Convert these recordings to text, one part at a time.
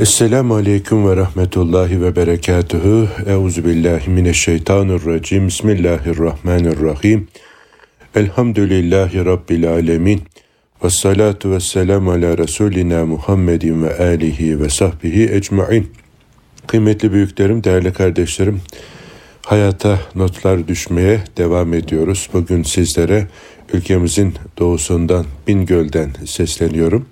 Esselamu Aleyküm ve Rahmetullahi ve Berekatühü. Euzu billahi mineşşeytanirracim. Bismillahirrahmanirrahim. Elhamdülillahi Rabbil alemin. Ve salatu ve selamu ala Resulina Muhammedin ve alihi ve sahbihi ecmain. Kıymetli büyüklerim, değerli kardeşlerim, hayata notlar düşmeye devam ediyoruz. Bugün sizlere ülkemizin doğusundan, Bingöl'den sesleniyorum.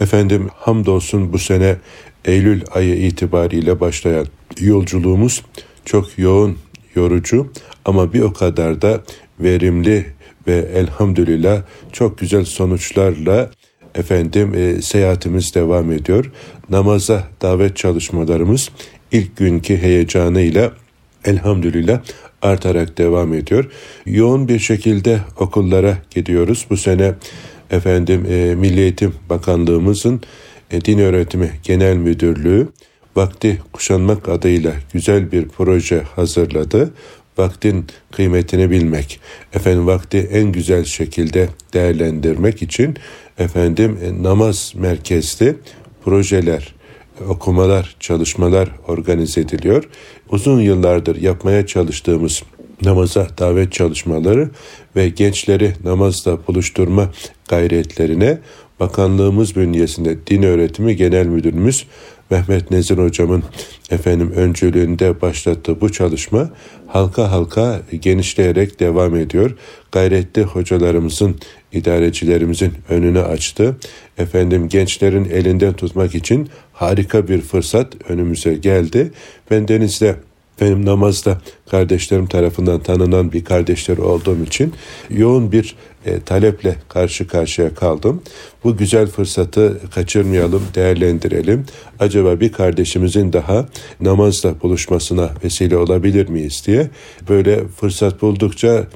Efendim hamdolsun bu sene Eylül ayı itibariyle başlayan yolculuğumuz çok yoğun, yorucu ama bir o kadar da verimli ve elhamdülillah çok güzel sonuçlarla efendim e, seyahatimiz devam ediyor. Namaza davet çalışmalarımız ilk günkü heyecanıyla elhamdülillah artarak devam ediyor. Yoğun bir şekilde okullara gidiyoruz. Bu sene efendim e, Milli Eğitim Bakanlığımızın Din Öğretimi Genel Müdürlüğü vakti kuşanmak adıyla güzel bir proje hazırladı. Vaktin kıymetini bilmek, efendim vakti en güzel şekilde değerlendirmek için efendim e, namaz merkezli projeler, okumalar, çalışmalar organize ediliyor. Uzun yıllardır yapmaya çalıştığımız namaza davet çalışmaları ve gençleri namazla buluşturma gayretlerine bakanlığımız bünyesinde din öğretimi genel müdürümüz Mehmet Nezir hocamın efendim öncülüğünde başlattığı bu çalışma halka halka genişleyerek devam ediyor. Gayretli hocalarımızın, idarecilerimizin önünü açtı. Efendim gençlerin elinden tutmak için harika bir fırsat önümüze geldi. Ben denizde benim namazda kardeşlerim tarafından tanınan bir kardeşler olduğum için yoğun bir e, taleple karşı karşıya kaldım. Bu güzel fırsatı kaçırmayalım, değerlendirelim. Acaba bir kardeşimizin daha namazla buluşmasına vesile olabilir miyiz diye böyle fırsat buldukça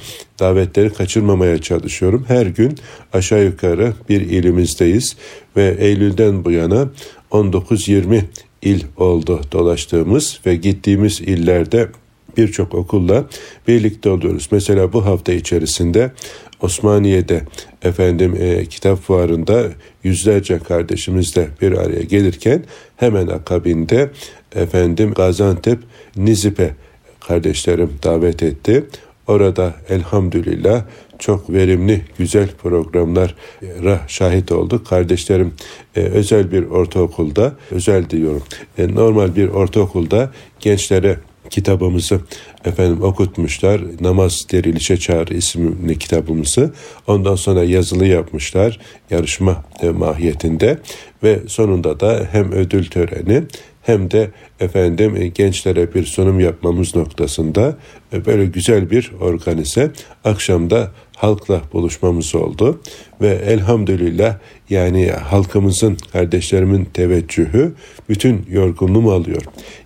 davetleri kaçırmamaya çalışıyorum. Her gün aşağı yukarı bir ilimizdeyiz ve Eylül'den bu yana 19-20 il oldu dolaştığımız ve gittiğimiz illerde birçok okulla birlikte oluyoruz. Mesela bu hafta içerisinde Osmaniye'de efendim e, kitap fuarında yüzlerce kardeşimizle bir araya gelirken hemen akabinde efendim Gaziantep Nizip'e kardeşlerim davet etti. Orada elhamdülillah çok verimli, güzel programlara şahit olduk. Kardeşlerim e, özel bir ortaokulda, özel diyorum, e, normal bir ortaokulda gençlere kitabımızı efendim okutmuşlar. Namaz Dirilişe Çağrı isimli kitabımızı. Ondan sonra yazılı yapmışlar yarışma e, mahiyetinde ve sonunda da hem ödül töreni hem de efendim e, gençlere bir sunum yapmamız noktasında e, böyle güzel bir organize akşamda halkla buluşmamız oldu ve elhamdülillah yani halkımızın kardeşlerimin teveccühü bütün yorgunluğumu alıyor.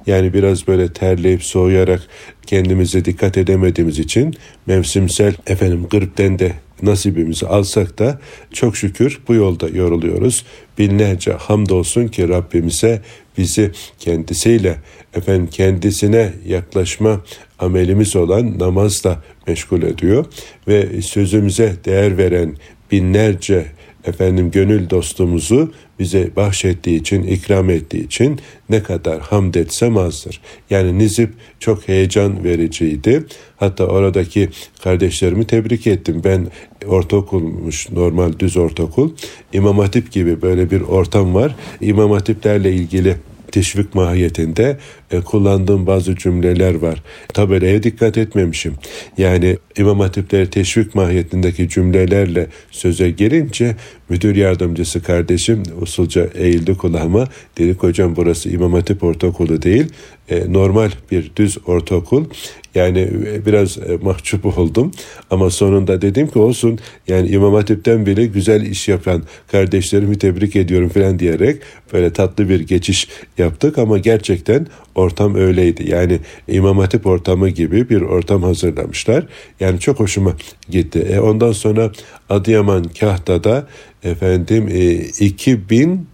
Yani biraz böyle terleyip soğuyarak kendimize dikkat edemediğimiz için mevsimsel efendim gripten de nasibimizi alsak da çok şükür bu yolda yoruluyoruz. Binlerce hamdolsun ki Rabbimize bizi kendisiyle efendim kendisine yaklaşma amelimiz olan namazla meşgul ediyor ve sözümüze değer veren binlerce efendim gönül dostumuzu bize bahşettiği için, ikram ettiği için ne kadar hamd etsem azdır. Yani Nizip çok heyecan vericiydi. Hatta oradaki kardeşlerimi tebrik ettim. Ben ortaokulmuş, normal düz ortaokul. İmam Hatip gibi böyle bir ortam var. İmam Hatiplerle ilgili teşvik mahiyetinde e, kullandığım bazı cümleler var. Tabelaya dikkat etmemişim. Yani İmam Hatipleri teşvik mahiyetindeki cümlelerle söze girince müdür yardımcısı kardeşim usulca eğildi kulağıma. Dedi hocam burası İmam Hatip Ortaokulu değil e, normal bir düz ortaokul. Yani e, biraz mahcup oldum ama sonunda dedim ki olsun yani İmam Hatip'ten bile güzel iş yapan kardeşlerimi tebrik ediyorum falan diyerek böyle tatlı bir geçiş yaptık ama gerçekten ortam öyleydi. Yani İmam Hatip ortamı gibi bir ortam hazırlamışlar. Yani çok hoşuma gitti. E ondan sonra Adıyaman Kahta'da efendim e, 2000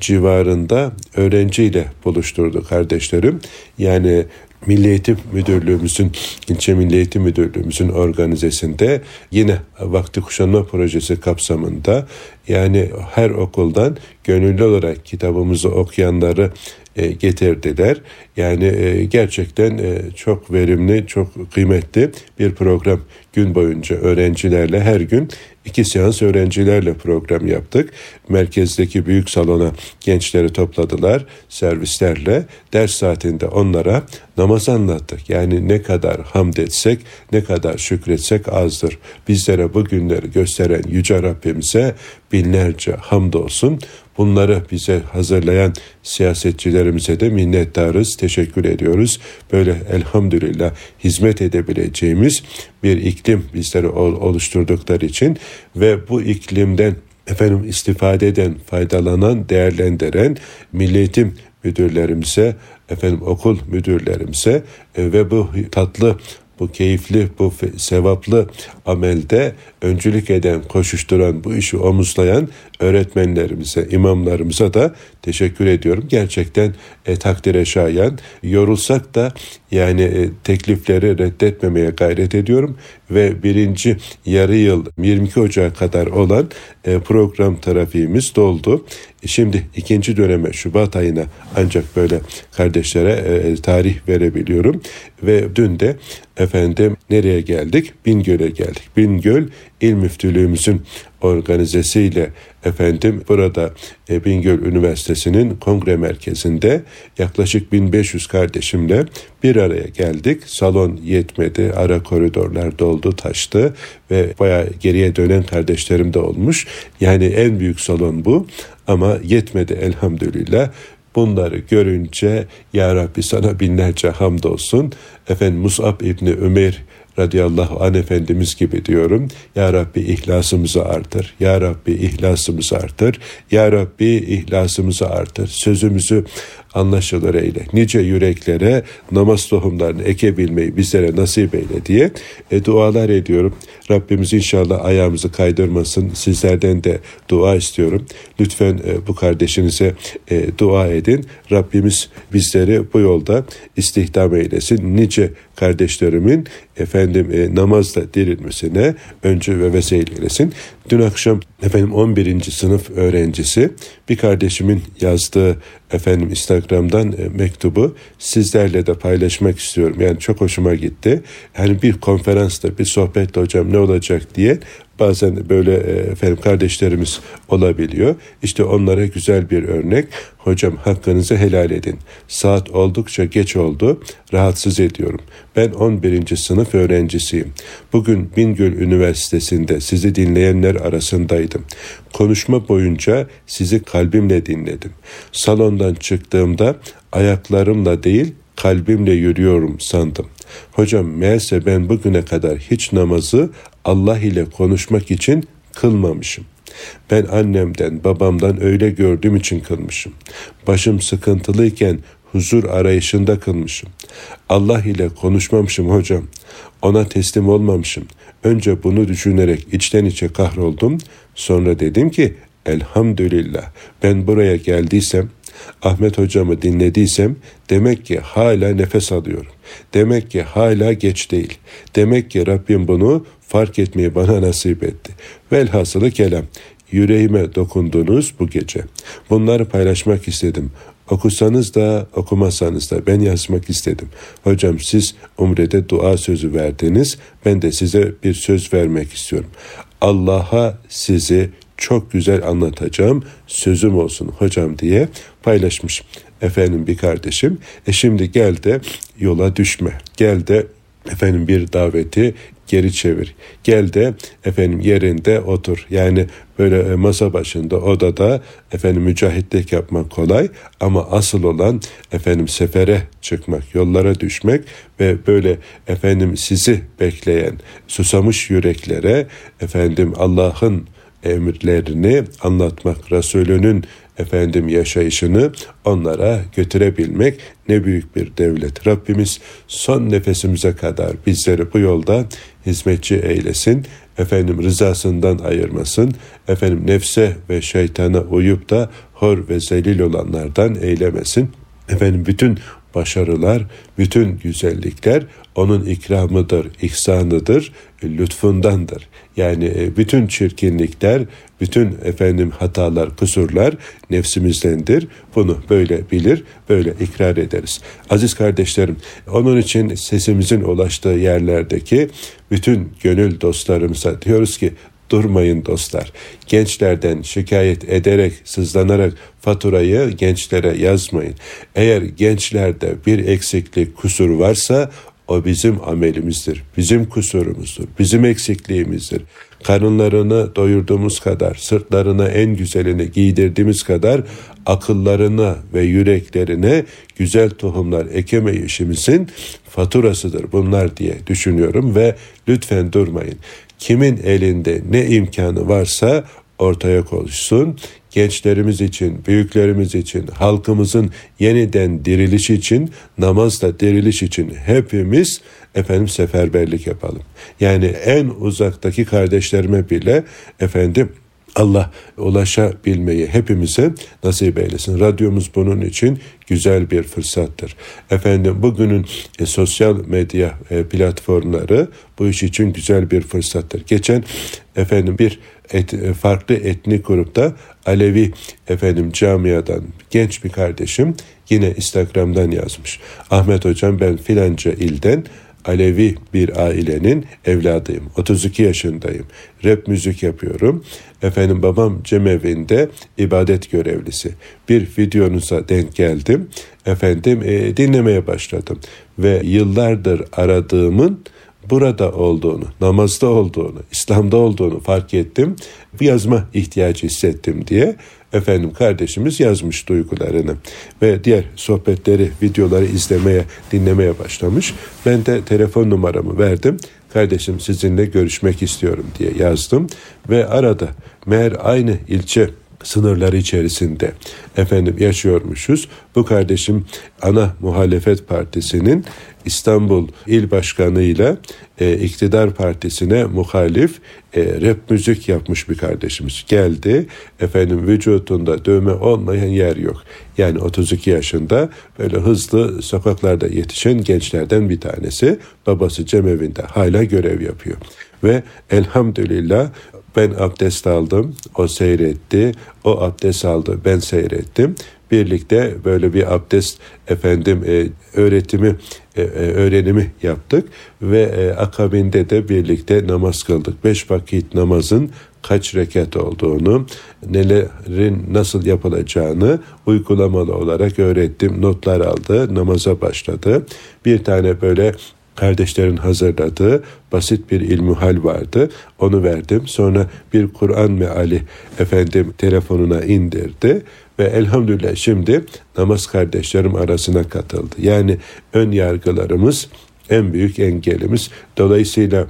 civarında öğrenciyle buluşturdu kardeşlerim. Yani Milli Eğitim Müdürlüğümüzün, ilçe Milli Eğitim Müdürlüğümüzün organizesinde yine Vakti Kuşanma Projesi kapsamında Yani her okuldan gönüllü olarak kitabımızı okuyanları e, getirdiler. Yani e, gerçekten e, çok verimli, çok kıymetli bir program. Gün boyunca öğrencilerle her gün iki seans öğrencilerle program yaptık. Merkezdeki büyük salona gençleri topladılar servislerle. Ders saatinde onlara namaz anlattık. Yani ne kadar hamd etsek, ne kadar şükretsek azdır. Bizlere bu günleri gösteren Yüce Rabbimize binlerce hamd olsun. Bunları bize hazırlayan siyasetçilerimize de minnettarız, teşekkür ediyoruz. Böyle elhamdülillah hizmet edebileceğimiz bir iklim bizlere oluşturdukları için ve bu iklimden efendim istifade eden, faydalanan, değerlendiren milletim müdürlerimize, efendim okul müdürlerimize e, ve bu tatlı bu keyifli, bu sevaplı amelde öncülük eden, koşuşturan, bu işi omuzlayan öğretmenlerimize, imamlarımıza da teşekkür ediyorum. Gerçekten e, takdire şayan. Yorulsak da yani e, teklifleri reddetmemeye gayret ediyorum ve birinci yarı yıl 22 Ocak kadar olan e, program trafiğimiz doldu. Şimdi ikinci döneme Şubat ayına ancak böyle kardeşlere e, tarih verebiliyorum ve dün de efendim nereye geldik? Bingöl'e geldik. Bingöl İl Müftülüğümüzün organizesiyle efendim burada e, Bingöl Üniversitesi'nin kongre merkezinde yaklaşık 1500 kardeşimle bir araya geldik. Salon yetmedi, ara koridorlar doldu, taştı ve baya geriye dönen kardeşlerim de olmuş. Yani en büyük salon bu ama yetmedi elhamdülillah. Bunları görünce Ya Rabbi sana binlerce hamdolsun. Efendim Mus'ab İbni Ömer radıyallahu an Efendimiz gibi diyorum. Ya Rabbi ihlasımızı artır. Ya Rabbi ihlasımızı artır. Ya Rabbi ihlasımızı artır. Sözümüzü anlaşılır eyle. Nice yüreklere namaz tohumlarını ekebilmeyi bizlere nasip eyle diye e, dualar ediyorum. Rabbimiz inşallah ayağımızı kaydırmasın. Sizlerden de dua istiyorum. Lütfen e, bu kardeşinize e, dua edin. Rabbimiz bizleri bu yolda istihdam eylesin. Nice kardeşlerimin efendim e, namazla dirilmesine öncü ve vesile eylesin. Dün akşam efendim 11. sınıf öğrencisi bir kardeşimin yazdığı efendim Instagram'dan e, mektubu sizlerle de paylaşmak istiyorum. Yani çok hoşuma gitti. Hani bir konferansta bir sohbetle hocam ne olacak diye bazen böyle e, efendim kardeşlerimiz olabiliyor. İşte onlara güzel bir örnek. Hocam hakkınızı helal edin. Saat oldukça geç oldu. Rahatsız ediyorum. Ben 11. sınıf öğrencisiyim. Bugün Bingöl Üniversitesi'nde sizi dinleyenler arasındaydım. Konuşma boyunca sizi kalbimle dinledim. Salondan çıktığımda ayaklarımla değil kalbimle yürüyorum sandım. Hocam meğerse ben bugüne kadar hiç namazı Allah ile konuşmak için kılmamışım. Ben annemden, babamdan öyle gördüğüm için kılmışım. Başım sıkıntılıyken huzur arayışında kılmışım. Allah ile konuşmamışım hocam. Ona teslim olmamışım. Önce bunu düşünerek içten içe kahroldum. Sonra dedim ki elhamdülillah ben buraya geldiysem Ahmet hocamı dinlediysem demek ki hala nefes alıyorum. Demek ki hala geç değil. Demek ki Rabbim bunu fark etmeyi bana nasip etti. Velhasılı kelam yüreğime dokundunuz bu gece. Bunları paylaşmak istedim. Okusanız da okumasanız da ben yazmak istedim. Hocam siz umrede dua sözü verdiniz. Ben de size bir söz vermek istiyorum. Allah'a sizi çok güzel anlatacağım sözüm olsun hocam diye paylaşmış efendim bir kardeşim. E şimdi gel de yola düşme. Gel de efendim bir daveti geri çevir. Gel de efendim yerinde otur. Yani böyle e, masa başında odada efendim mücahitlik yapmak kolay ama asıl olan efendim sefere çıkmak, yollara düşmek ve böyle efendim sizi bekleyen susamış yüreklere efendim Allah'ın emirlerini anlatmak, Resulünün efendim yaşayışını onlara götürebilmek ne büyük bir devlet. Rabbimiz son nefesimize kadar bizleri bu yolda hizmetçi eylesin. Efendim rızasından ayırmasın. Efendim nefse ve şeytana uyup da hor ve zelil olanlardan eylemesin. Efendim bütün başarılar, bütün güzellikler onun ikramıdır, ihsanıdır, lütfundandır. Yani e, bütün çirkinlikler, bütün efendim hatalar, kusurlar nefsimizdendir. Bunu böyle bilir, böyle ikrar ederiz. Aziz kardeşlerim, onun için sesimizin ulaştığı yerlerdeki bütün gönül dostlarımıza diyoruz ki durmayın dostlar. Gençlerden şikayet ederek, sızlanarak faturayı gençlere yazmayın. Eğer gençlerde bir eksiklik, kusur varsa o bizim amelimizdir, bizim kusurumuzdur, bizim eksikliğimizdir. Karınlarını doyurduğumuz kadar, sırtlarına en güzelini giydirdiğimiz kadar akıllarına ve yüreklerine güzel tohumlar ekemeyişimizin faturasıdır bunlar diye düşünüyorum ve lütfen durmayın. Kimin elinde ne imkanı varsa ortaya koşsun. Gençlerimiz için, büyüklerimiz için, halkımızın yeniden diriliş için, namazla diriliş için hepimiz efendim seferberlik yapalım. Yani en uzaktaki kardeşlerime bile efendim Allah ulaşabilmeyi hepimize nasip eylesin. Radyomuz bunun için güzel bir fırsattır. Efendim bugünün e, sosyal medya e, platformları bu iş için güzel bir fırsattır. Geçen efendim bir et, e, farklı etnik grupta Alevi efendim camiadan genç bir kardeşim yine Instagram'dan yazmış. Ahmet hocam ben filanca ilden Alevi bir ailenin evladıyım. 32 yaşındayım. Rap müzik yapıyorum. Efendim babam cemevinde ibadet görevlisi. Bir videonuza denk geldim. Efendim e, dinlemeye başladım. Ve yıllardır aradığımın burada olduğunu, namazda olduğunu, İslam'da olduğunu fark ettim. Bir yazma ihtiyacı hissettim diye efendim kardeşimiz yazmış duygularını ve diğer sohbetleri, videoları izlemeye, dinlemeye başlamış. Ben de telefon numaramı verdim. Kardeşim sizinle görüşmek istiyorum diye yazdım ve arada meğer aynı ilçe sınırları içerisinde efendim yaşıyormuşuz. Bu kardeşim ana muhalefet partisinin İstanbul İl Başkanı ile e, iktidar partisine muhalif e, rap müzik yapmış bir kardeşimiz geldi. Efendim vücudunda dövme olmayan yer yok. Yani 32 yaşında böyle hızlı sokaklarda yetişen gençlerden bir tanesi. Babası cemevinde hala görev yapıyor. Ve elhamdülillah ben abdest aldım, o seyretti, o abdest aldı, ben seyrettim. Birlikte böyle bir abdest efendim e, öğretimi e, e, öğrenimi yaptık ve e, akabinde de birlikte namaz kıldık. Beş vakit namazın kaç rekat olduğunu, nelerin nasıl yapılacağını uygulamalı olarak öğrettim. Notlar aldı, namaza başladı. Bir tane böyle kardeşlerin hazırladığı basit bir ilmuhal vardı. Onu verdim. Sonra bir Kur'an meali efendim telefonuna indirdi ve elhamdülillah şimdi namaz kardeşlerim arasına katıldı. Yani ön yargılarımız en büyük engelimiz. Dolayısıyla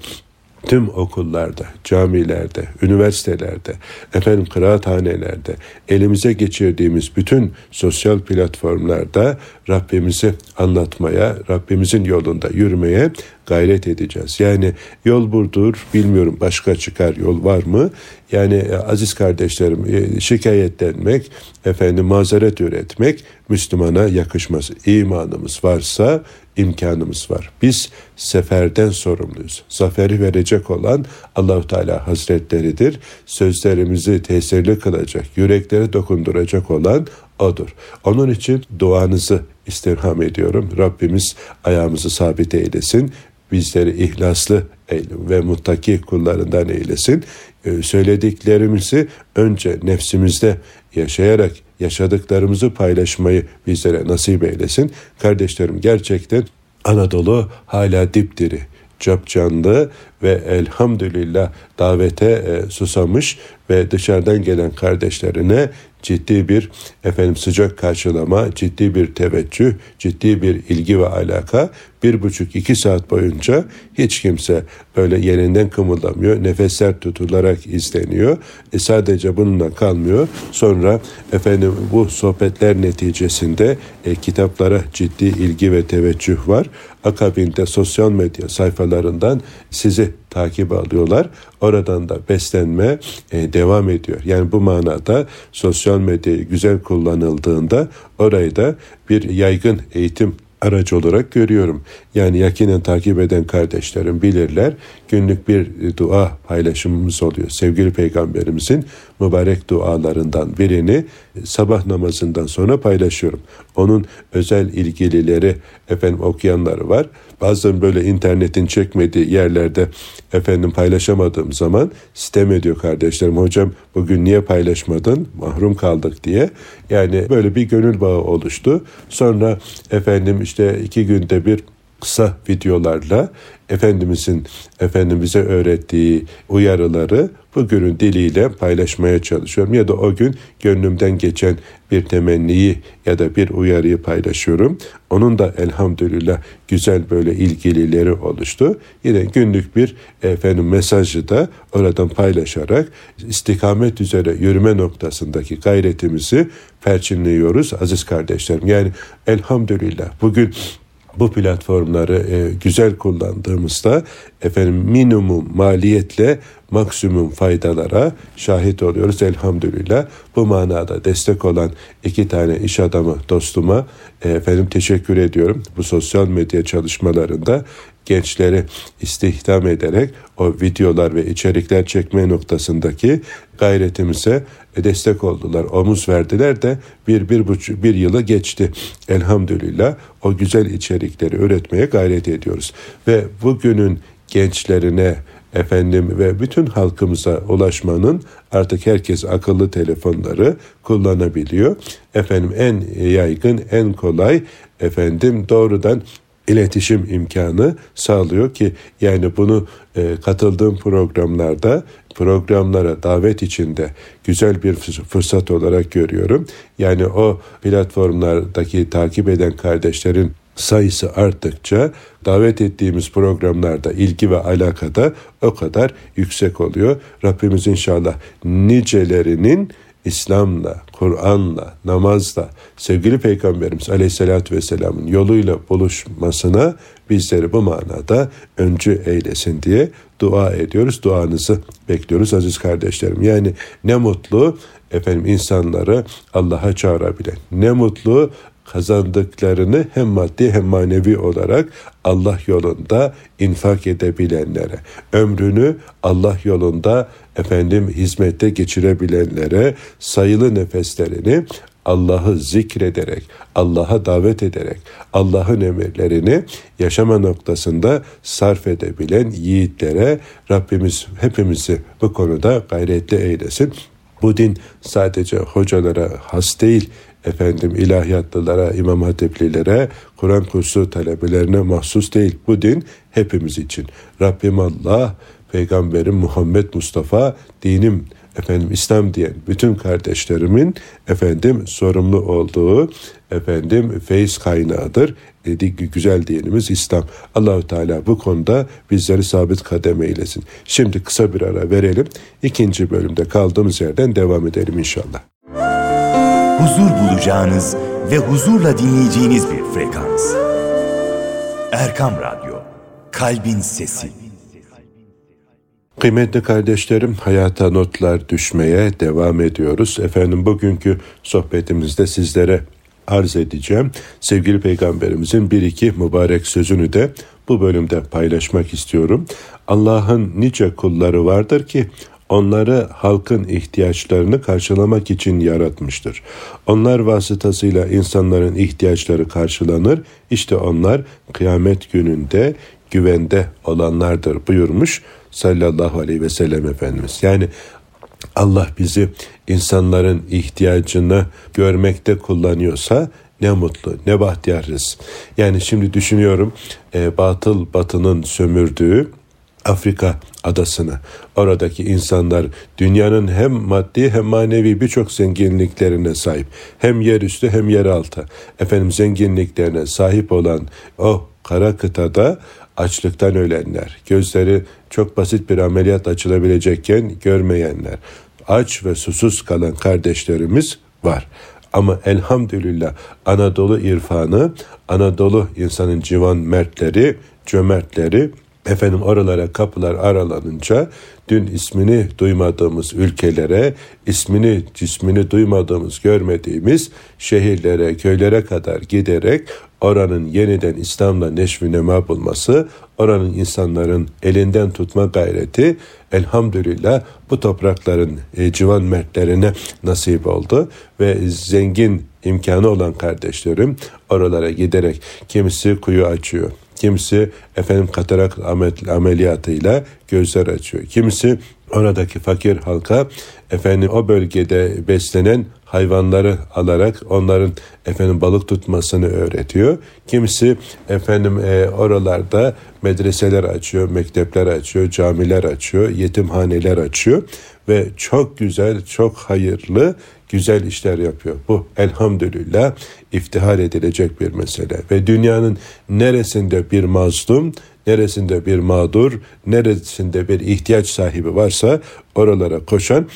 tüm okullarda, camilerde, üniversitelerde, efendim kıraathanelerde, elimize geçirdiğimiz bütün sosyal platformlarda Rabbimizi anlatmaya, Rabbimizin yolunda yürümeye gayret edeceğiz. Yani yol budur, bilmiyorum başka çıkar yol var mı? Yani e, aziz kardeşlerim e, şikayetlenmek, efendim mazeret üretmek Müslümana yakışmaz. İmanımız varsa imkanımız var. Biz seferden sorumluyuz. Zaferi verecek olan Allahu Teala Hazretleridir. Sözlerimizi tesirli kılacak, yürekleri dokunduracak olan odur. Onun için duanızı istirham ediyorum. Rabbimiz ayağımızı sabit eylesin. Bizleri ihlaslı ve muttaki kullarından eylesin. Ee, söylediklerimizi önce nefsimizde yaşayarak yaşadıklarımızı paylaşmayı bizlere nasip eylesin. Kardeşlerim gerçekten Anadolu hala dipdiri, capcanlı ve elhamdülillah davete e, susamış ve dışarıdan gelen kardeşlerine ciddi bir efendim sıcak karşılama, ciddi bir teveccüh, ciddi bir ilgi ve alaka bir buçuk iki saat boyunca hiç kimse böyle yerinden kımıldamıyor. Nefesler tutularak izleniyor. E sadece bununla kalmıyor. Sonra efendim bu sohbetler neticesinde e, kitaplara ciddi ilgi ve teveccüh var. Akabinde sosyal medya sayfalarından sizi takip alıyorlar. Oradan da beslenme e, devam ediyor. Yani bu manada sosyal medyayı güzel kullanıldığında orayı da bir yaygın eğitim aracı olarak görüyorum. Yani yakinen takip eden kardeşlerim bilirler. Günlük bir dua paylaşımımız oluyor. Sevgili peygamberimizin mübarek dualarından birini sabah namazından sonra paylaşıyorum. Onun özel ilgilileri efendim okuyanları var. Bazen böyle internetin çekmediği yerlerde efendim paylaşamadığım zaman sitem ediyor kardeşlerim. Hocam bugün niye paylaşmadın? Mahrum kaldık diye. Yani böyle bir gönül bağı oluştu. Sonra efendim işte iki günde bir kısa videolarla Efendimizin Efendimiz'e öğrettiği uyarıları bugünün diliyle paylaşmaya çalışıyorum. Ya da o gün gönlümden geçen bir temenniyi ya da bir uyarıyı paylaşıyorum. Onun da elhamdülillah güzel böyle ilgilileri oluştu. Yine günlük bir efendim mesajı da oradan paylaşarak istikamet üzere yürüme noktasındaki gayretimizi perçinliyoruz aziz kardeşlerim. Yani elhamdülillah bugün bu platformları e, güzel kullandığımızda efendim minimum maliyetle maksimum faydalara şahit oluyoruz elhamdülillah. Bu manada destek olan iki tane iş adamı dostuma e, efendim teşekkür ediyorum. Bu sosyal medya çalışmalarında gençleri istihdam ederek o videolar ve içerikler çekme noktasındaki gayretimize destek oldular, omuz verdiler de bir, bir buçuk, bir yılı geçti. Elhamdülillah o güzel içerikleri üretmeye gayret ediyoruz. Ve bugünün gençlerine, efendim ve bütün halkımıza ulaşmanın artık herkes akıllı telefonları kullanabiliyor. Efendim en yaygın, en kolay efendim doğrudan iletişim imkanı sağlıyor ki yani bunu e, katıldığım programlarda programlara davet içinde güzel bir fırsat olarak görüyorum. Yani o platformlardaki takip eden kardeşlerin sayısı arttıkça davet ettiğimiz programlarda ilgi ve alakada o kadar yüksek oluyor. Rabbimiz inşallah nicelerinin İslam'la, Kur'an'la, namazla, sevgili Peygamberimiz Aleyhisselatü Vesselam'ın yoluyla buluşmasına bizleri bu manada öncü eylesin diye dua ediyoruz. Duanızı bekliyoruz aziz kardeşlerim. Yani ne mutlu efendim insanları Allah'a çağırabilen, ne mutlu kazandıklarını hem maddi hem manevi olarak Allah yolunda infak edebilenlere, ömrünü Allah yolunda efendim hizmette geçirebilenlere, sayılı nefeslerini Allah'ı zikrederek, Allah'a davet ederek, Allah'ın emirlerini yaşama noktasında sarf edebilen yiğitlere Rabbimiz hepimizi bu konuda gayretli eylesin. Bu din sadece hocalara has değil, efendim ilahiyatlılara, imam hatiplilere, Kur'an kursu talebelerine mahsus değil. Bu din hepimiz için. Rabbim Allah, Peygamberim Muhammed Mustafa, dinim efendim İslam diyen bütün kardeşlerimin efendim sorumlu olduğu efendim feyiz kaynağıdır. Dedi, güzel dinimiz İslam. Allahu Teala bu konuda bizleri sabit kademe eylesin. Şimdi kısa bir ara verelim. İkinci bölümde kaldığımız yerden devam edelim inşallah huzur bulacağınız ve huzurla dinleyeceğiniz bir frekans. Erkam Radyo, Kalbin Sesi. Kıymetli kardeşlerim, hayata notlar düşmeye devam ediyoruz. Efendim bugünkü sohbetimizde sizlere arz edeceğim. Sevgili Peygamberimizin bir iki mübarek sözünü de bu bölümde paylaşmak istiyorum. Allah'ın nice kulları vardır ki onları halkın ihtiyaçlarını karşılamak için yaratmıştır. Onlar vasıtasıyla insanların ihtiyaçları karşılanır. İşte onlar kıyamet gününde güvende olanlardır buyurmuş sallallahu aleyhi ve sellem Efendimiz. Yani Allah bizi insanların ihtiyacını görmekte kullanıyorsa ne mutlu, ne bahtiyarız. Yani şimdi düşünüyorum e, batıl batının sömürdüğü Afrika adasını. Oradaki insanlar dünyanın hem maddi hem manevi birçok zenginliklerine sahip. Hem yer üstü hem yer altı. Efendim zenginliklerine sahip olan o kara kıtada açlıktan ölenler, gözleri çok basit bir ameliyat açılabilecekken görmeyenler, aç ve susuz kalan kardeşlerimiz var. Ama elhamdülillah Anadolu irfanı, Anadolu insanın civan mertleri, cömertleri efendim oralara kapılar aralanınca dün ismini duymadığımız ülkelere, ismini cismini duymadığımız görmediğimiz şehirlere, köylere kadar giderek oranın yeniden İslam'la neşvi nema bulması, oranın insanların elinden tutma gayreti elhamdülillah bu toprakların e, civan mertlerine nasip oldu ve zengin imkanı olan kardeşlerim oralara giderek kimisi kuyu açıyor, kimisi efendim katarak ameliyatıyla gözler açıyor, kimisi oradaki fakir halka efendim o bölgede beslenen hayvanları alarak onların efendim balık tutmasını öğretiyor. Kimisi efendim e, oralarda medreseler açıyor, mektepler açıyor, camiler açıyor, yetimhaneler açıyor ve çok güzel, çok hayırlı, güzel işler yapıyor. Bu elhamdülillah iftihar edilecek bir mesele ve dünyanın neresinde bir mazlum, neresinde bir mağdur, neresinde bir ihtiyaç sahibi varsa oralara koşan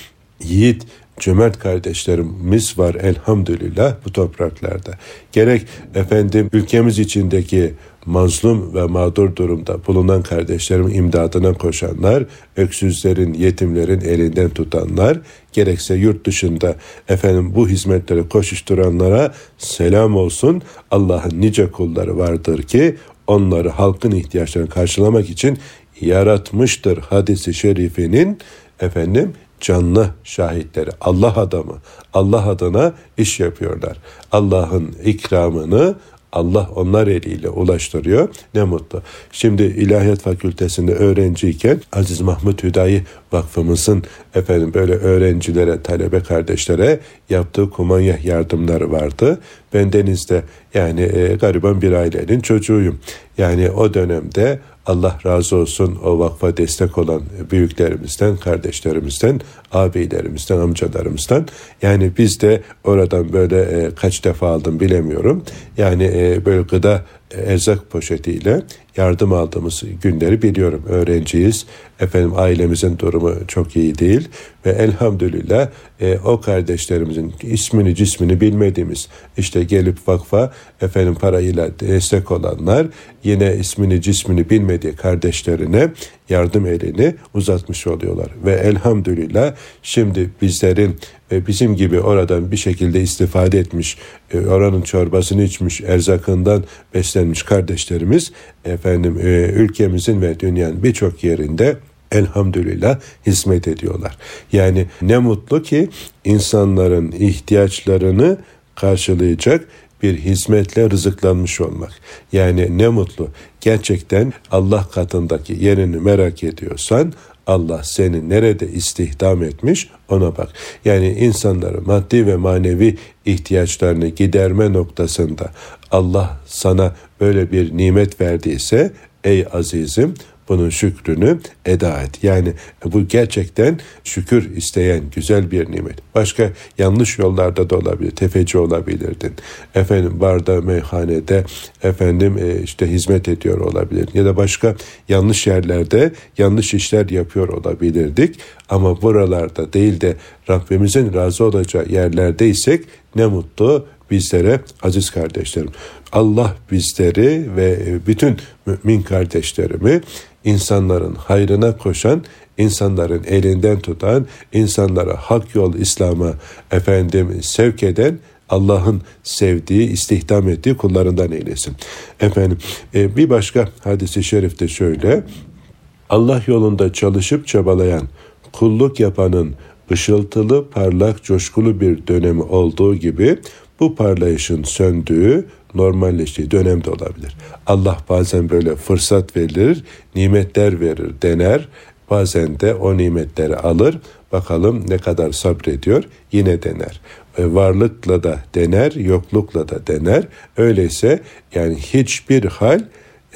yiğit cömert kardeşlerimiz var elhamdülillah bu topraklarda. Gerek efendim ülkemiz içindeki mazlum ve mağdur durumda bulunan kardeşlerimin imdadına koşanlar, öksüzlerin, yetimlerin elinden tutanlar, gerekse yurt dışında efendim bu hizmetlere koşuşturanlara selam olsun. Allah'ın nice kulları vardır ki onları halkın ihtiyaçlarını karşılamak için yaratmıştır hadisi şerifinin efendim canlı şahitleri, Allah adamı, Allah adına iş yapıyorlar. Allah'ın ikramını Allah onlar eliyle ulaştırıyor. Ne mutlu. Şimdi İlahiyat Fakültesinde öğrenciyken Aziz Mahmut Hüdayi Vakfımızın efendim böyle öğrencilere, talebe kardeşlere yaptığı kumanya yardımları vardı. Ben denizde yani e, gariban bir ailenin çocuğuyum. Yani o dönemde Allah razı olsun o vakfa destek olan büyüklerimizden, kardeşlerimizden, abilerimizden, amcalarımızdan. Yani biz de oradan böyle e, kaç defa aldım bilemiyorum. Yani e, böyle gıda erzak poşetiyle yardım aldığımız günleri biliyorum. Öğrenciyiz. Efendim ailemizin durumu çok iyi değil ve elhamdülillah e, o kardeşlerimizin ismini cismini bilmediğimiz işte gelip vakfa efendim parayla destek olanlar yine ismini cismini bilmediği kardeşlerine yardım elini uzatmış oluyorlar. Ve elhamdülillah şimdi bizlerin ve bizim gibi oradan bir şekilde istifade etmiş, e, oranın çorbasını içmiş, erzakından beslenmiş kardeşlerimiz efendim e, ülkemizin ve dünyanın birçok yerinde elhamdülillah hizmet ediyorlar. Yani ne mutlu ki insanların ihtiyaçlarını karşılayacak bir hizmetle rızıklanmış olmak. Yani ne mutlu. Gerçekten Allah katındaki yerini merak ediyorsan Allah seni nerede istihdam etmiş ona bak. Yani insanların maddi ve manevi ihtiyaçlarını giderme noktasında Allah sana böyle bir nimet verdiyse ey azizim bunun şükrünü eda et. Yani bu gerçekten şükür isteyen güzel bir nimet. Başka yanlış yollarda da olabilir. Tefeci olabilirdin. Efendim barda, meyhanede efendim e, işte hizmet ediyor olabilir. Ya da başka yanlış yerlerde yanlış işler yapıyor olabilirdik. Ama buralarda değil de Rabbimizin razı olacağı yerlerdeysek ne mutlu bizlere aziz kardeşlerim. Allah bizleri ve bütün mümin kardeşlerimi insanların hayrına koşan, insanların elinden tutan, insanlara hak yol İslam'a efendim sevk eden Allah'ın sevdiği, istihdam ettiği kullarından eylesin. Efendim e, bir başka hadisi şerifte şöyle. Allah yolunda çalışıp çabalayan, kulluk yapanın ışıltılı, parlak, coşkulu bir dönemi olduğu gibi bu parlayışın söndüğü, normalleştiği dönemde olabilir. Allah bazen böyle fırsat verir, nimetler verir, dener. Bazen de o nimetleri alır. Bakalım ne kadar sabrediyor yine dener. E, varlıkla da dener, yoklukla da dener. Öyleyse yani hiçbir hal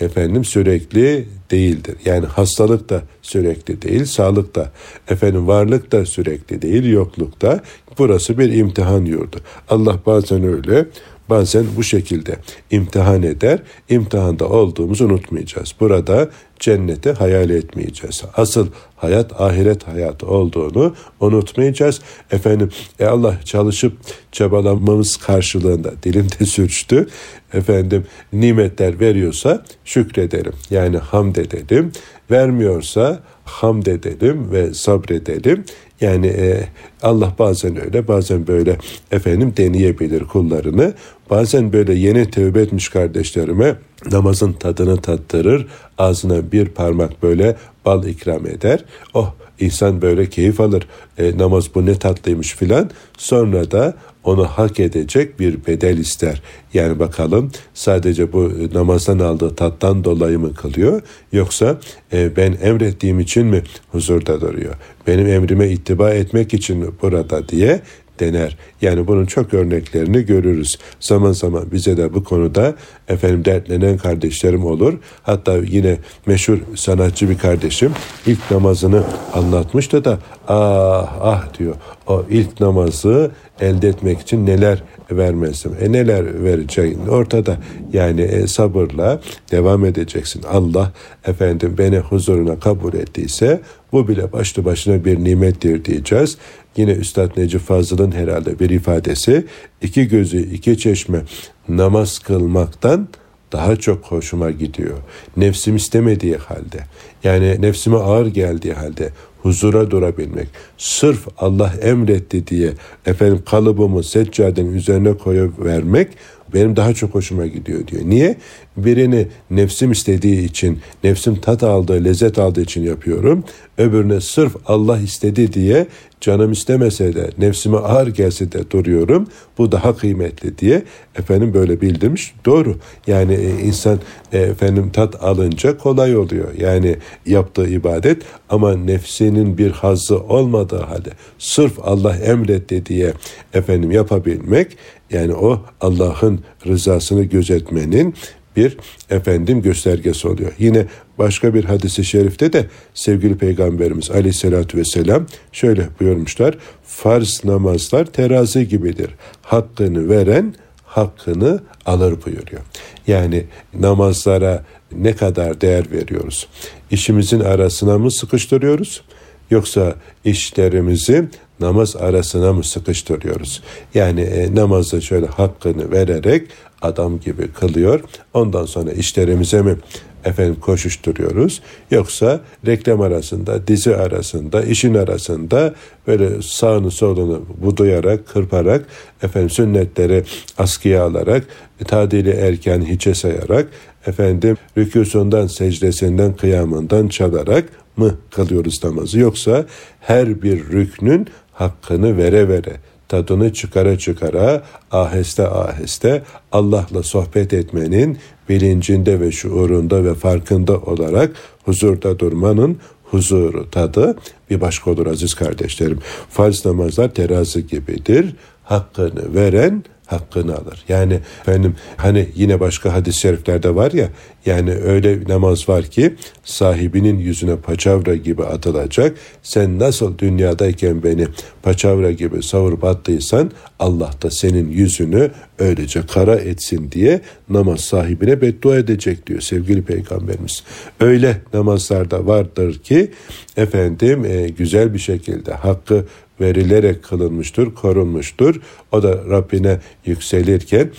efendim sürekli değildir. Yani hastalık da sürekli değil, sağlık da, efendim varlık da sürekli değil, yokluk da. Burası bir imtihan yurdu. Allah bazen öyle, bazen bu şekilde imtihan eder. İmtihanda olduğumuzu unutmayacağız. Burada cenneti hayal etmeyeceğiz. Asıl hayat ahiret hayatı olduğunu unutmayacağız. Efendim e Allah çalışıp çabalamamız karşılığında dilimde sürçtü. Efendim nimetler veriyorsa şükredelim. Yani hamd edelim. Vermiyorsa hamd edelim ve sabredelim. Yani e, Allah bazen öyle bazen böyle efendim deneyebilir kullarını. Bazen böyle yeni tövbe etmiş kardeşlerime namazın tadını tattırır. Ağzına bir parmak böyle bal ikram eder. Oh insan böyle keyif alır. E, namaz bu ne tatlıymış filan. Sonra da onu hak edecek bir bedel ister. Yani bakalım sadece bu namazdan aldığı tattan dolayı mı kılıyor yoksa e, ben emrettiğim için mi huzurda duruyor? Benim emrime ittiba etmek için burada diye dener. Yani bunun çok örneklerini görürüz. Zaman zaman bize de bu konuda efendim dertlenen kardeşlerim olur. Hatta yine meşhur sanatçı bir kardeşim ilk namazını anlatmıştı da ah ah diyor. O ilk namazı elde etmek için neler vermezdim. E neler vereceğin ortada. Yani e, sabırla devam edeceksin. Allah efendim beni huzuruna kabul ettiyse bu bile başlı başına bir nimettir diyeceğiz. Yine Üstad Necip Fazıl'ın herhalde bir ifadesi iki gözü iki çeşme namaz kılmaktan daha çok hoşuma gidiyor. Nefsim istemediği halde yani nefsime ağır geldiği halde huzura durabilmek. Sırf Allah emretti diye efendim kalıbımı seccadenin üzerine koyup vermek benim daha çok hoşuma gidiyor diyor. Niye? Birini nefsim istediği için, nefsim tat aldığı, lezzet aldığı için yapıyorum. Öbürüne sırf Allah istedi diye canım istemese de, nefsime ağır gelse de duruyorum. Bu daha kıymetli diye efendim böyle bildirmiş. Doğru. Yani e, insan e, efendim tat alınca kolay oluyor. Yani yaptığı ibadet ama nefsinin bir hazzı olmadığı halde sırf Allah emretti diye efendim yapabilmek yani o Allah'ın rızasını gözetmenin bir efendim göstergesi oluyor. Yine başka bir hadisi şerifte de sevgili Peygamberimiz aleyhissalatü vesselam şöyle buyurmuşlar. Farz namazlar terazi gibidir. Hakkını veren hakkını alır buyuruyor. Yani namazlara ne kadar değer veriyoruz? İşimizin arasına mı sıkıştırıyoruz? Yoksa işlerimizi namaz arasına mı sıkıştırıyoruz? Yani e, namazda şöyle hakkını vererek adam gibi kılıyor. Ondan sonra işlerimize mi efendim koşuşturuyoruz. Yoksa reklam arasında, dizi arasında, işin arasında böyle sağını solunu budayarak, kırparak, efendim sünnetleri askıya alarak, tadili erken hiçe sayarak, efendim rükûsundan, secdesinden, kıyamından çalarak mı kılıyoruz namazı? Yoksa her bir rüknün hakkını vere vere, tadını çıkara çıkara, aheste aheste Allah'la sohbet etmenin bilincinde ve şuurunda ve farkında olarak huzurda durmanın huzuru, tadı bir başka olur aziz kardeşlerim. Farz namazlar terazi gibidir. Hakkını veren hakkını alır. Yani efendim hani yine başka hadis-i şeriflerde var ya yani öyle namaz var ki sahibinin yüzüne paçavra gibi atılacak. Sen nasıl dünyadayken beni paçavra gibi savurup attıysan Allah da senin yüzünü öylece kara etsin diye namaz sahibine beddua edecek diyor sevgili peygamberimiz. Öyle namazlarda vardır ki efendim e, güzel bir şekilde hakkı verilerek kılınmıştır, korunmuştur. O da Rabbine yükselirken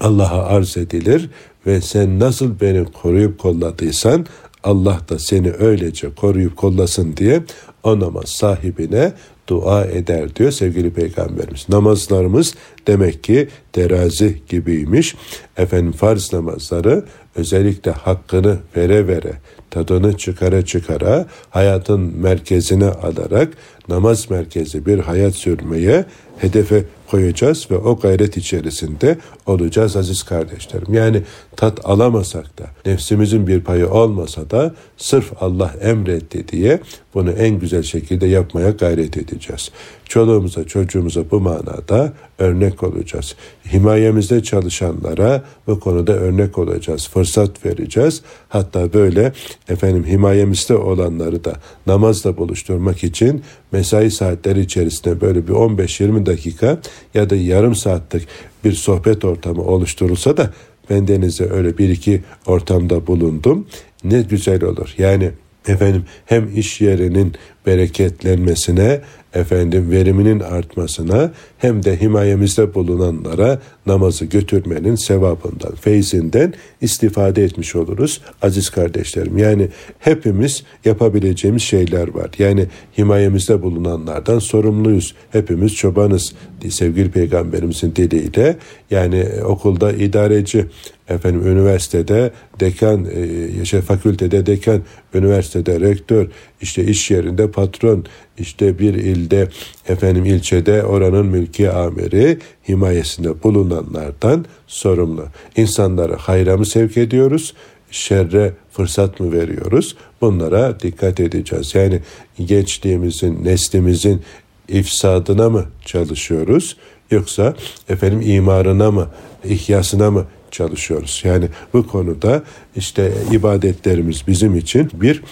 Allah'a arz edilir ve sen nasıl beni koruyup kolladıysan Allah da seni öylece koruyup kollasın diye o namaz sahibine dua eder diyor sevgili peygamberimiz. Namazlarımız demek ki terazi gibiymiş. Efendim farz namazları özellikle hakkını vere vere, tadını çıkara çıkara, hayatın merkezine alarak namaz merkezi bir hayat sürmeye hedefe koyacağız ve o gayret içerisinde olacağız aziz kardeşlerim. Yani tat alamasak da, nefsimizin bir payı olmasa da sırf Allah emretti diye bunu en güzel şekilde yapmaya gayret edeceğiz. Çoluğumuza çocuğumuza bu manada örnek olacağız. Himayemizde çalışanlara bu konuda örnek olacağız. Fırsat vereceğiz. Hatta böyle efendim himayemizde olanları da namazla buluşturmak için mesai saatleri içerisinde böyle bir 15-20 dakika ya da yarım saatlik bir sohbet ortamı oluşturulsa da ben denize öyle bir iki ortamda bulundum. Ne güzel olur. Yani efendim hem iş yerinin bereketlenmesine efendim veriminin artmasına hem de himayemizde bulunanlara namazı götürmenin sevabından, feyzinden istifade etmiş oluruz aziz kardeşlerim. Yani hepimiz yapabileceğimiz şeyler var. Yani himayemizde bulunanlardan sorumluyuz. Hepimiz çobanız sevgili peygamberimizin diliyle. Yani okulda idareci, efendim üniversitede dekan, e, şey, fakültede dekan, üniversitede rektör, işte iş yerinde patron, işte bir ilde efendim ilçede oranın mülki amiri himayesinde bulunanlardan sorumlu. İnsanları hayra mı sevk ediyoruz? Şerre fırsat mı veriyoruz? Bunlara dikkat edeceğiz. Yani gençliğimizin, neslimizin ifsadına mı çalışıyoruz? Yoksa efendim imarına mı, ihyasına mı çalışıyoruz? Yani bu konuda işte ibadetlerimiz bizim için bir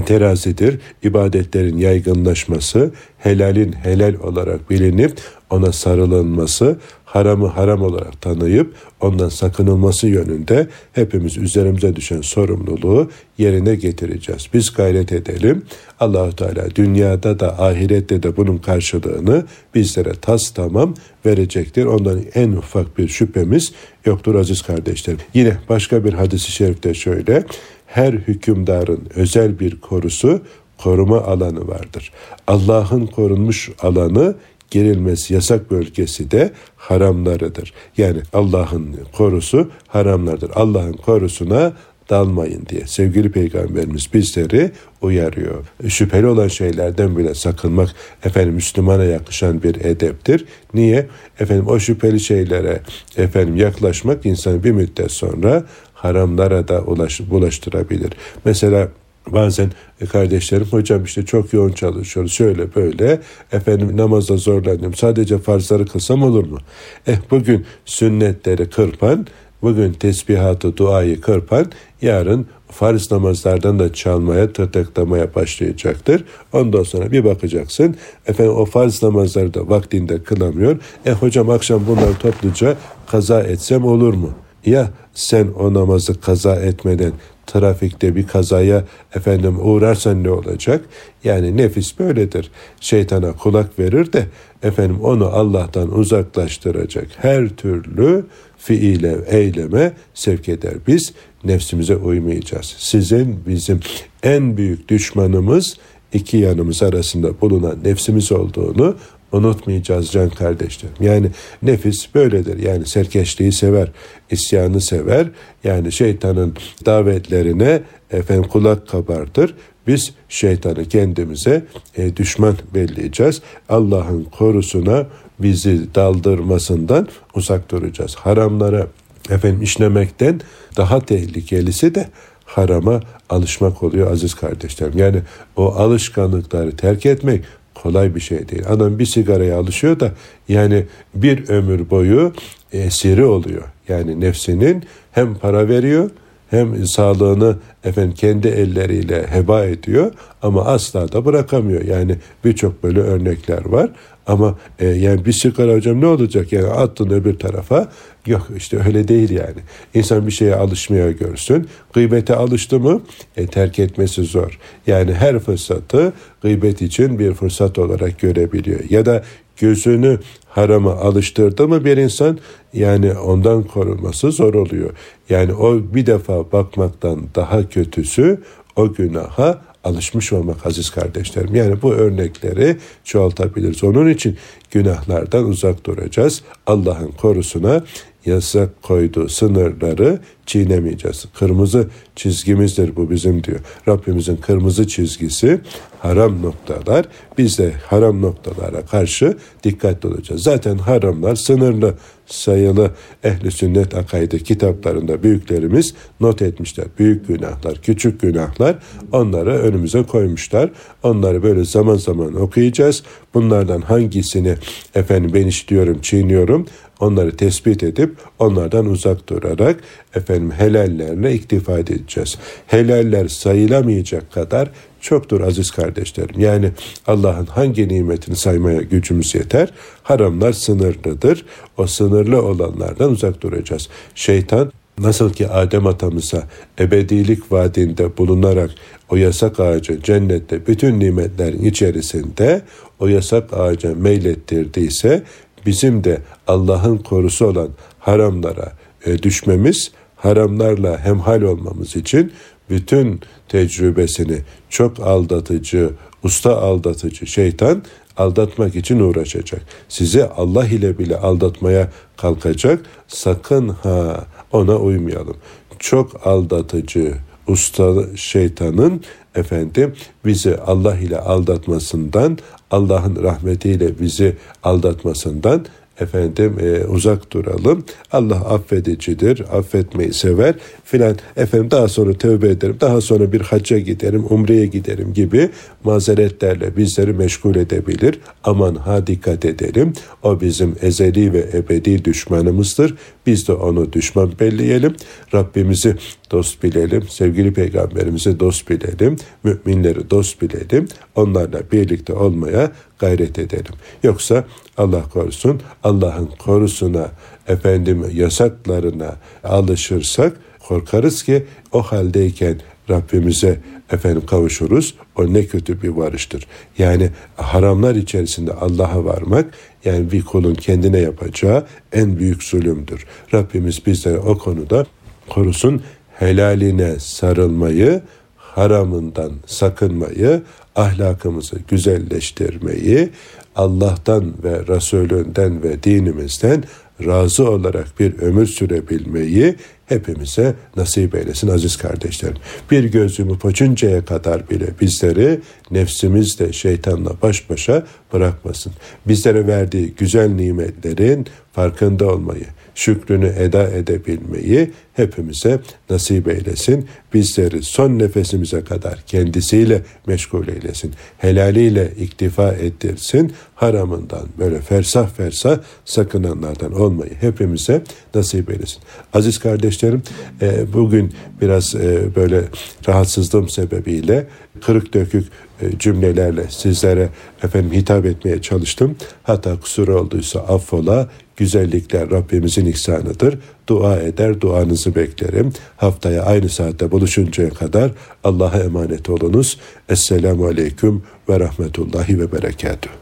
terazidir. İbadetlerin yaygınlaşması, helalin helal olarak bilinip ona sarılınması, haramı haram olarak tanıyıp ondan sakınılması yönünde hepimiz üzerimize düşen sorumluluğu yerine getireceğiz. Biz gayret edelim. Allahu Teala dünyada da ahirette de bunun karşılığını bizlere tas tamam verecektir. Ondan en ufak bir şüphemiz yoktur aziz kardeşlerim. Yine başka bir hadisi şerifte şöyle her hükümdarın özel bir korusu, koruma alanı vardır. Allah'ın korunmuş alanı girilmesi yasak bölgesi de haramlarıdır. Yani Allah'ın korusu haramlardır. Allah'ın korusuna dalmayın diye sevgili peygamberimiz bizleri uyarıyor. Şüpheli olan şeylerden bile sakınmak efendim Müslümana yakışan bir edeptir. Niye? Efendim o şüpheli şeylere efendim yaklaşmak insanı bir müddet sonra haramlara da ulaş, bulaştırabilir. Mesela Bazen e, kardeşlerim hocam işte çok yoğun çalışıyoruz şöyle böyle efendim namazda zorlanıyorum sadece farzları kılsam olur mu? Eh bugün sünnetleri kırpan bugün tesbihatı duayı kırpan yarın farz namazlardan da çalmaya, tırtıklamaya başlayacaktır. Ondan sonra bir bakacaksın, efendim o farz namazları da vaktinde kılamıyor. E hocam akşam bunları topluca kaza etsem olur mu? Ya sen o namazı kaza etmeden trafikte bir kazaya efendim uğrarsan ne olacak? Yani nefis böyledir. Şeytana kulak verir de efendim onu Allah'tan uzaklaştıracak her türlü fiile, eyleme sevk eder. Biz nefsimize uymayacağız. Sizin bizim en büyük düşmanımız iki yanımız arasında bulunan nefsimiz olduğunu unutmayacağız can kardeşlerim. Yani nefis böyledir. Yani serkeşliği sever, isyanı sever. Yani şeytanın davetlerine efendim kulak kabartır. Biz şeytanı kendimize e, düşman belleyeceğiz. Allah'ın korusuna bizi daldırmasından uzak duracağız. Haramlara efendim işlemekten daha tehlikelisi de harama alışmak oluyor aziz kardeşlerim. Yani o alışkanlıkları terk etmek kolay bir şey değil. Adam bir sigaraya alışıyor da yani bir ömür boyu esiri oluyor. Yani nefsinin hem para veriyor hem sağlığını efendim kendi elleriyle heba ediyor ama asla da bırakamıyor. Yani birçok böyle örnekler var. Ama e, yani bir sigara hocam ne olacak yani attın öbür tarafa yok işte öyle değil yani. İnsan bir şeye alışmaya görsün. Gıybete alıştı mı e, terk etmesi zor. Yani her fırsatı gıybet için bir fırsat olarak görebiliyor. Ya da gözünü harama alıştırdı mı bir insan yani ondan korunması zor oluyor. Yani o bir defa bakmaktan daha kötüsü o günaha alışmış olmak aziz kardeşlerim. Yani bu örnekleri çoğaltabiliriz. Onun için günahlardan uzak duracağız. Allah'ın korusuna yasak koyduğu sınırları çiğnemeyeceğiz. Kırmızı çizgimizdir bu bizim diyor. Rabbimizin kırmızı çizgisi haram noktalar. Biz de haram noktalara karşı dikkatli olacağız. Zaten haramlar sınırlı sayılı ehli sünnet akaidi kitaplarında büyüklerimiz not etmişler. Büyük günahlar, küçük günahlar onları önümüze koymuşlar. Onları böyle zaman zaman okuyacağız. Bunlardan hangisini efendim ben işliyorum, çiğniyorum onları tespit edip onlardan uzak durarak efendim helallerle iktifa edeceğiz. Helaller sayılamayacak kadar çoktur aziz kardeşlerim. Yani Allah'ın hangi nimetini saymaya gücümüz yeter. Haramlar sınırlıdır. O sınırlı olanlardan uzak duracağız. Şeytan Nasıl ki Adem atamıza ebedilik vaadinde bulunarak o yasak ağacı cennette bütün nimetlerin içerisinde o yasak ağaca meylettirdiyse bizim de Allah'ın korusu olan haramlara e, düşmemiz, haramlarla hemhal olmamız için bütün tecrübesini çok aldatıcı, usta aldatıcı şeytan aldatmak için uğraşacak. Sizi Allah ile bile aldatmaya kalkacak. Sakın ha ona uymayalım. Çok aldatıcı usta şeytanın efendim bizi Allah ile aldatmasından, Allah'ın rahmetiyle bizi aldatmasından efendim e, uzak duralım. Allah affedicidir, affetmeyi sever filan. Efendim daha sonra tövbe ederim, daha sonra bir hacca giderim, umreye giderim gibi mazeretlerle bizleri meşgul edebilir. Aman ha dikkat edelim. O bizim ezeli ve ebedi düşmanımızdır. Biz de onu düşman belleyelim. Rabbimizi dost bilelim. Sevgili peygamberimizi dost bilelim. Müminleri dost bilelim. Onlarla birlikte olmaya gayret edelim. Yoksa Allah korusun Allah'ın korusuna efendim yasaklarına alışırsak korkarız ki o haldeyken Rabbimize efendim kavuşuruz. O ne kötü bir varıştır. Yani haramlar içerisinde Allah'a varmak yani bir kulun kendine yapacağı en büyük zulümdür. Rabbimiz bizlere o konuda korusun helaline sarılmayı, haramından sakınmayı, ahlakımızı güzelleştirmeyi, Allah'tan ve Resulünden ve dinimizden razı olarak bir ömür sürebilmeyi hepimize nasip eylesin aziz kardeşlerim. Bir gözümü poçuncaya kadar bile bizleri nefsimizle şeytanla baş başa bırakmasın. Bizlere verdiği güzel nimetlerin farkında olmayı, şükrünü eda edebilmeyi hepimize nasip eylesin. Bizleri son nefesimize kadar kendisiyle meşgul eylesin. Helaliyle iktifa ettirsin. Haramından böyle fersah fersah sakınanlardan olmayı hepimize nasip eylesin. Aziz kardeşlerim e, bugün biraz e, böyle rahatsızlığım sebebiyle kırık dökük e, cümlelerle sizlere efendim hitap etmeye çalıştım. Hatta kusur olduysa affola. Güzellikler Rabbimizin ihsanıdır. Dua eder, duanızı beklerim. Haftaya aynı saatte buluşuncaya kadar Allah'a emanet olunuz. Esselamu Aleyküm ve Rahmetullahi ve Berekatuhu.